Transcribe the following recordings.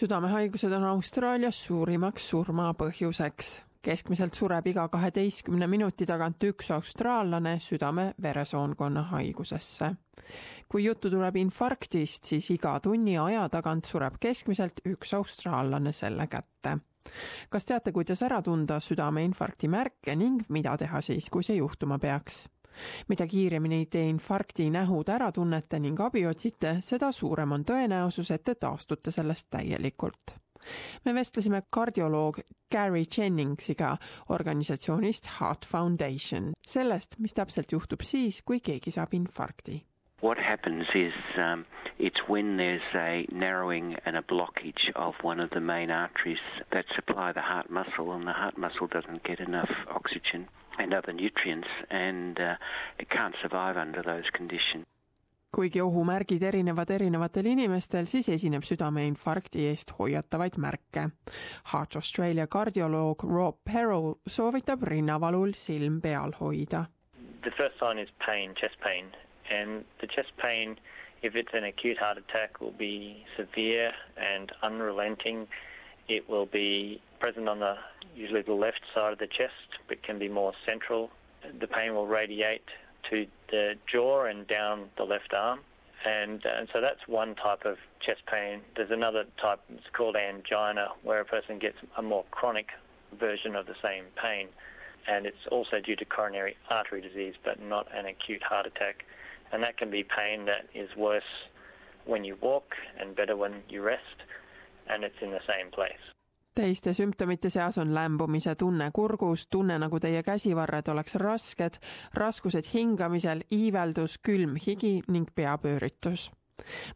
südamehaigused on Austraalias suurimaks surmapõhjuseks. keskmiselt sureb iga kaheteistkümne minuti tagant üks austraallane südame-veresoonkonna haigusesse. kui juttu tuleb infarktist, siis iga tunni aja tagant sureb keskmiselt üks austraallane selle kätte kas teate, kuidas ära tunda südameinfarkti märke ning mida teha siis, kui see juhtuma peaks? Mida kiiremini te infarkti nähud ära tunnete ning abi otsite, seda suurem on tõenäosus, et te taastute sellest täielikult. me vestlesime kardioloog Gary Jenningsiga organisatsioonist Heart Foundation sellest, mis täpselt juhtub siis, kui keegi saab infarkti. What happens is um, it's when there's a narrowing and a blockage of one of the main arteries that supply the heart muscle, and the heart muscle doesn't get enough oxygen and other nutrients, and uh, it can't survive under those conditions. kuigi ohumärgid erinevad erinevatel inimestel, siis esineb südameinfarkti eest hoiatavaid märke. Heart Australia kardioloog Rob Perrow soovitab rinnavalul silm peal hoida. The first sign is pain, chest pain, and the chest pain, if it's an acute heart attack, will be severe and unrelenting. It will be present on the usually the left side of the chest, but can be more central. The pain will radiate to the jaw and down the left arm. And, uh, and so that's one type of chest pain. There's another type, it's called angina, where a person gets a more chronic version of the same pain. And it's also due to coronary artery disease, but not an acute heart attack. And that can be pain that is worse when you walk and better when you rest, and it's in the same place. teiste sümptomite seas on lämbumise tunne kurgus, tunne nagu teie käsivarred oleks rasked, raskused hingamisel, iiveldus, külm higi ning peapööritus.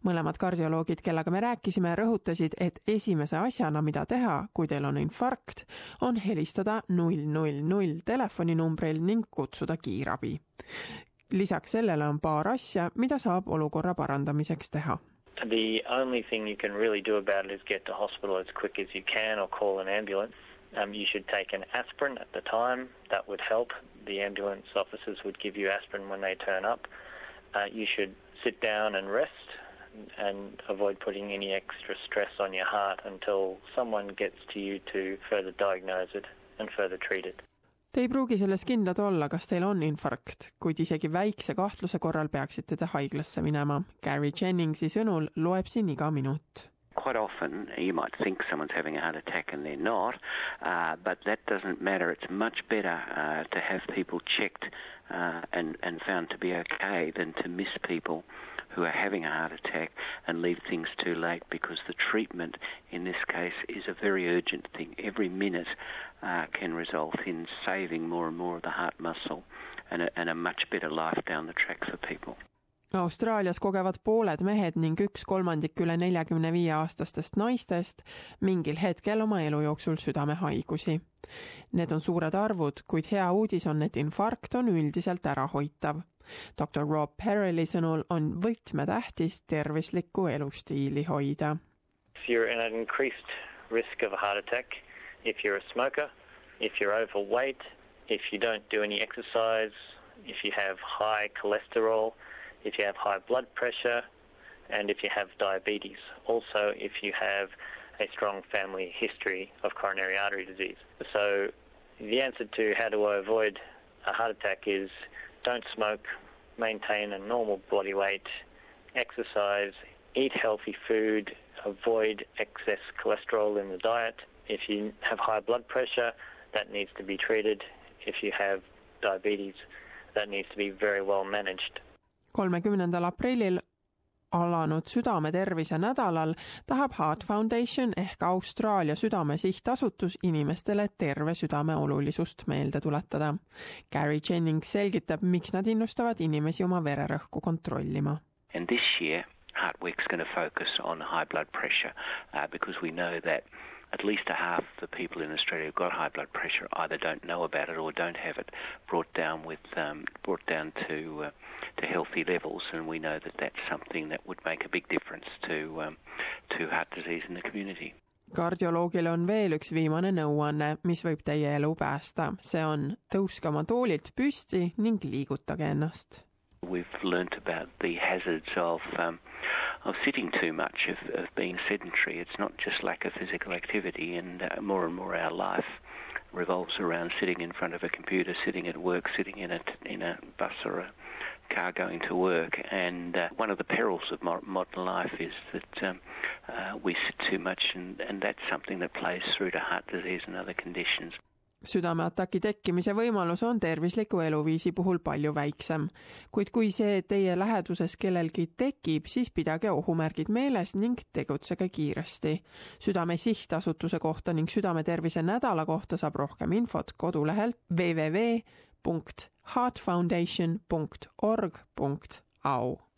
mõlemad kardioloogid, kellega me rääkisime, rõhutasid, et esimese asjana, mida teha, kui teil on infarkt, on helistada null null null telefoninumbril ning kutsuda kiirabi. lisaks sellele on paar asja, mida saab olukorra parandamiseks teha The only thing you can really do about it is get to hospital as quick as you can or call an ambulance. Um, you should take an aspirin at the time. That would help. The ambulance officers would give you aspirin when they turn up. Uh, you should sit down and rest and avoid putting any extra stress on your heart until someone gets to you to further diagnose it and further treat it. Te ei pruugi selles kindlad olla, kas teil on infarkt, kuid isegi väikse kahtluse korral peaksite te haiglasse minema. Gary Jenningsi sõnul loeb siin iga minut. Quite often you might think someone's having a heart attack and they're not, uh, but that doesn't matter. It's much better uh, to have people checked uh, and, and found to be okay than to miss people who are having a heart attack and leave things too late because the treatment in this case is a very urgent thing. Every minute uh, can result in saving more and more of the heart muscle and a, and a much better life down the track for people. Austraalias kogevad pooled mehed ning üks kolmandik üle neljakümne viie aastastest naistest mingil hetkel oma elu jooksul südamehaigusi. Need on suured arvud, kuid hea uudis on, et infarkt on üldiselt ärahoitav. doktor Rob Perrelli sõnul on võtmetähtis tervislikku elustiili hoida. If you're in an increased risk of a heart attack, if you're a smoker, if you're overweight, if you don't do any exercise, if you have high cholesterol, if you have high blood pressure, and if you have diabetes. Also, if you have a strong family history of coronary artery disease. So, the answer to how do I avoid a heart attack is don't smoke, maintain a normal body weight, exercise, eat healthy food, avoid excess cholesterol in the diet. If you have high blood pressure, that needs to be treated. If you have diabetes, that needs to be very well managed. Kolmekümnendal aprillil alanud südametervise nädalal tahab Heart Foundation ehk Austraalia Südame Sihtasutus inimestele terve südame olulisust meelde tuletada. Gary Jennings selgitab, miks nad innustavad inimesi oma vererõhku kontrollima. And this year, Heart Week's going to focus on high blood pressure uh, because we know that at least a half the people in Australia who've got high blood pressure either don't know about it or don't have it brought down with um, brought down to uh, to healthy levels, and we know that that's something that would make a big difference to um, to heart disease in the community. kardioloogil on veel üks viimane nõuanne, mis võib teie elu päästa. see on tõuske oma toolilt püsti ning liigutage ennast. We've learnt about the hazards of um, of sitting too much, of, of being sedentary. It's not just lack of physical activity, and uh, more and more our life revolves around sitting in front of a computer, sitting at work, sitting in a in a bus or a car going to work. And uh, one of the perils of modern life is that um, uh, we sit too much, and, and that's something that plays through to heart disease and other conditions. Südameataki tekkimise võimalus on tervisliku eluviisi puhul palju väiksem. kuid kui see teie läheduses kellelgi tekib, siis pidage ohumärgid meeles ning tegutsege kiiresti. südame sihtasutuse kohta ning südametervise nädala kohta saab rohkem infot kodulehelt www.heartfoundation.org.au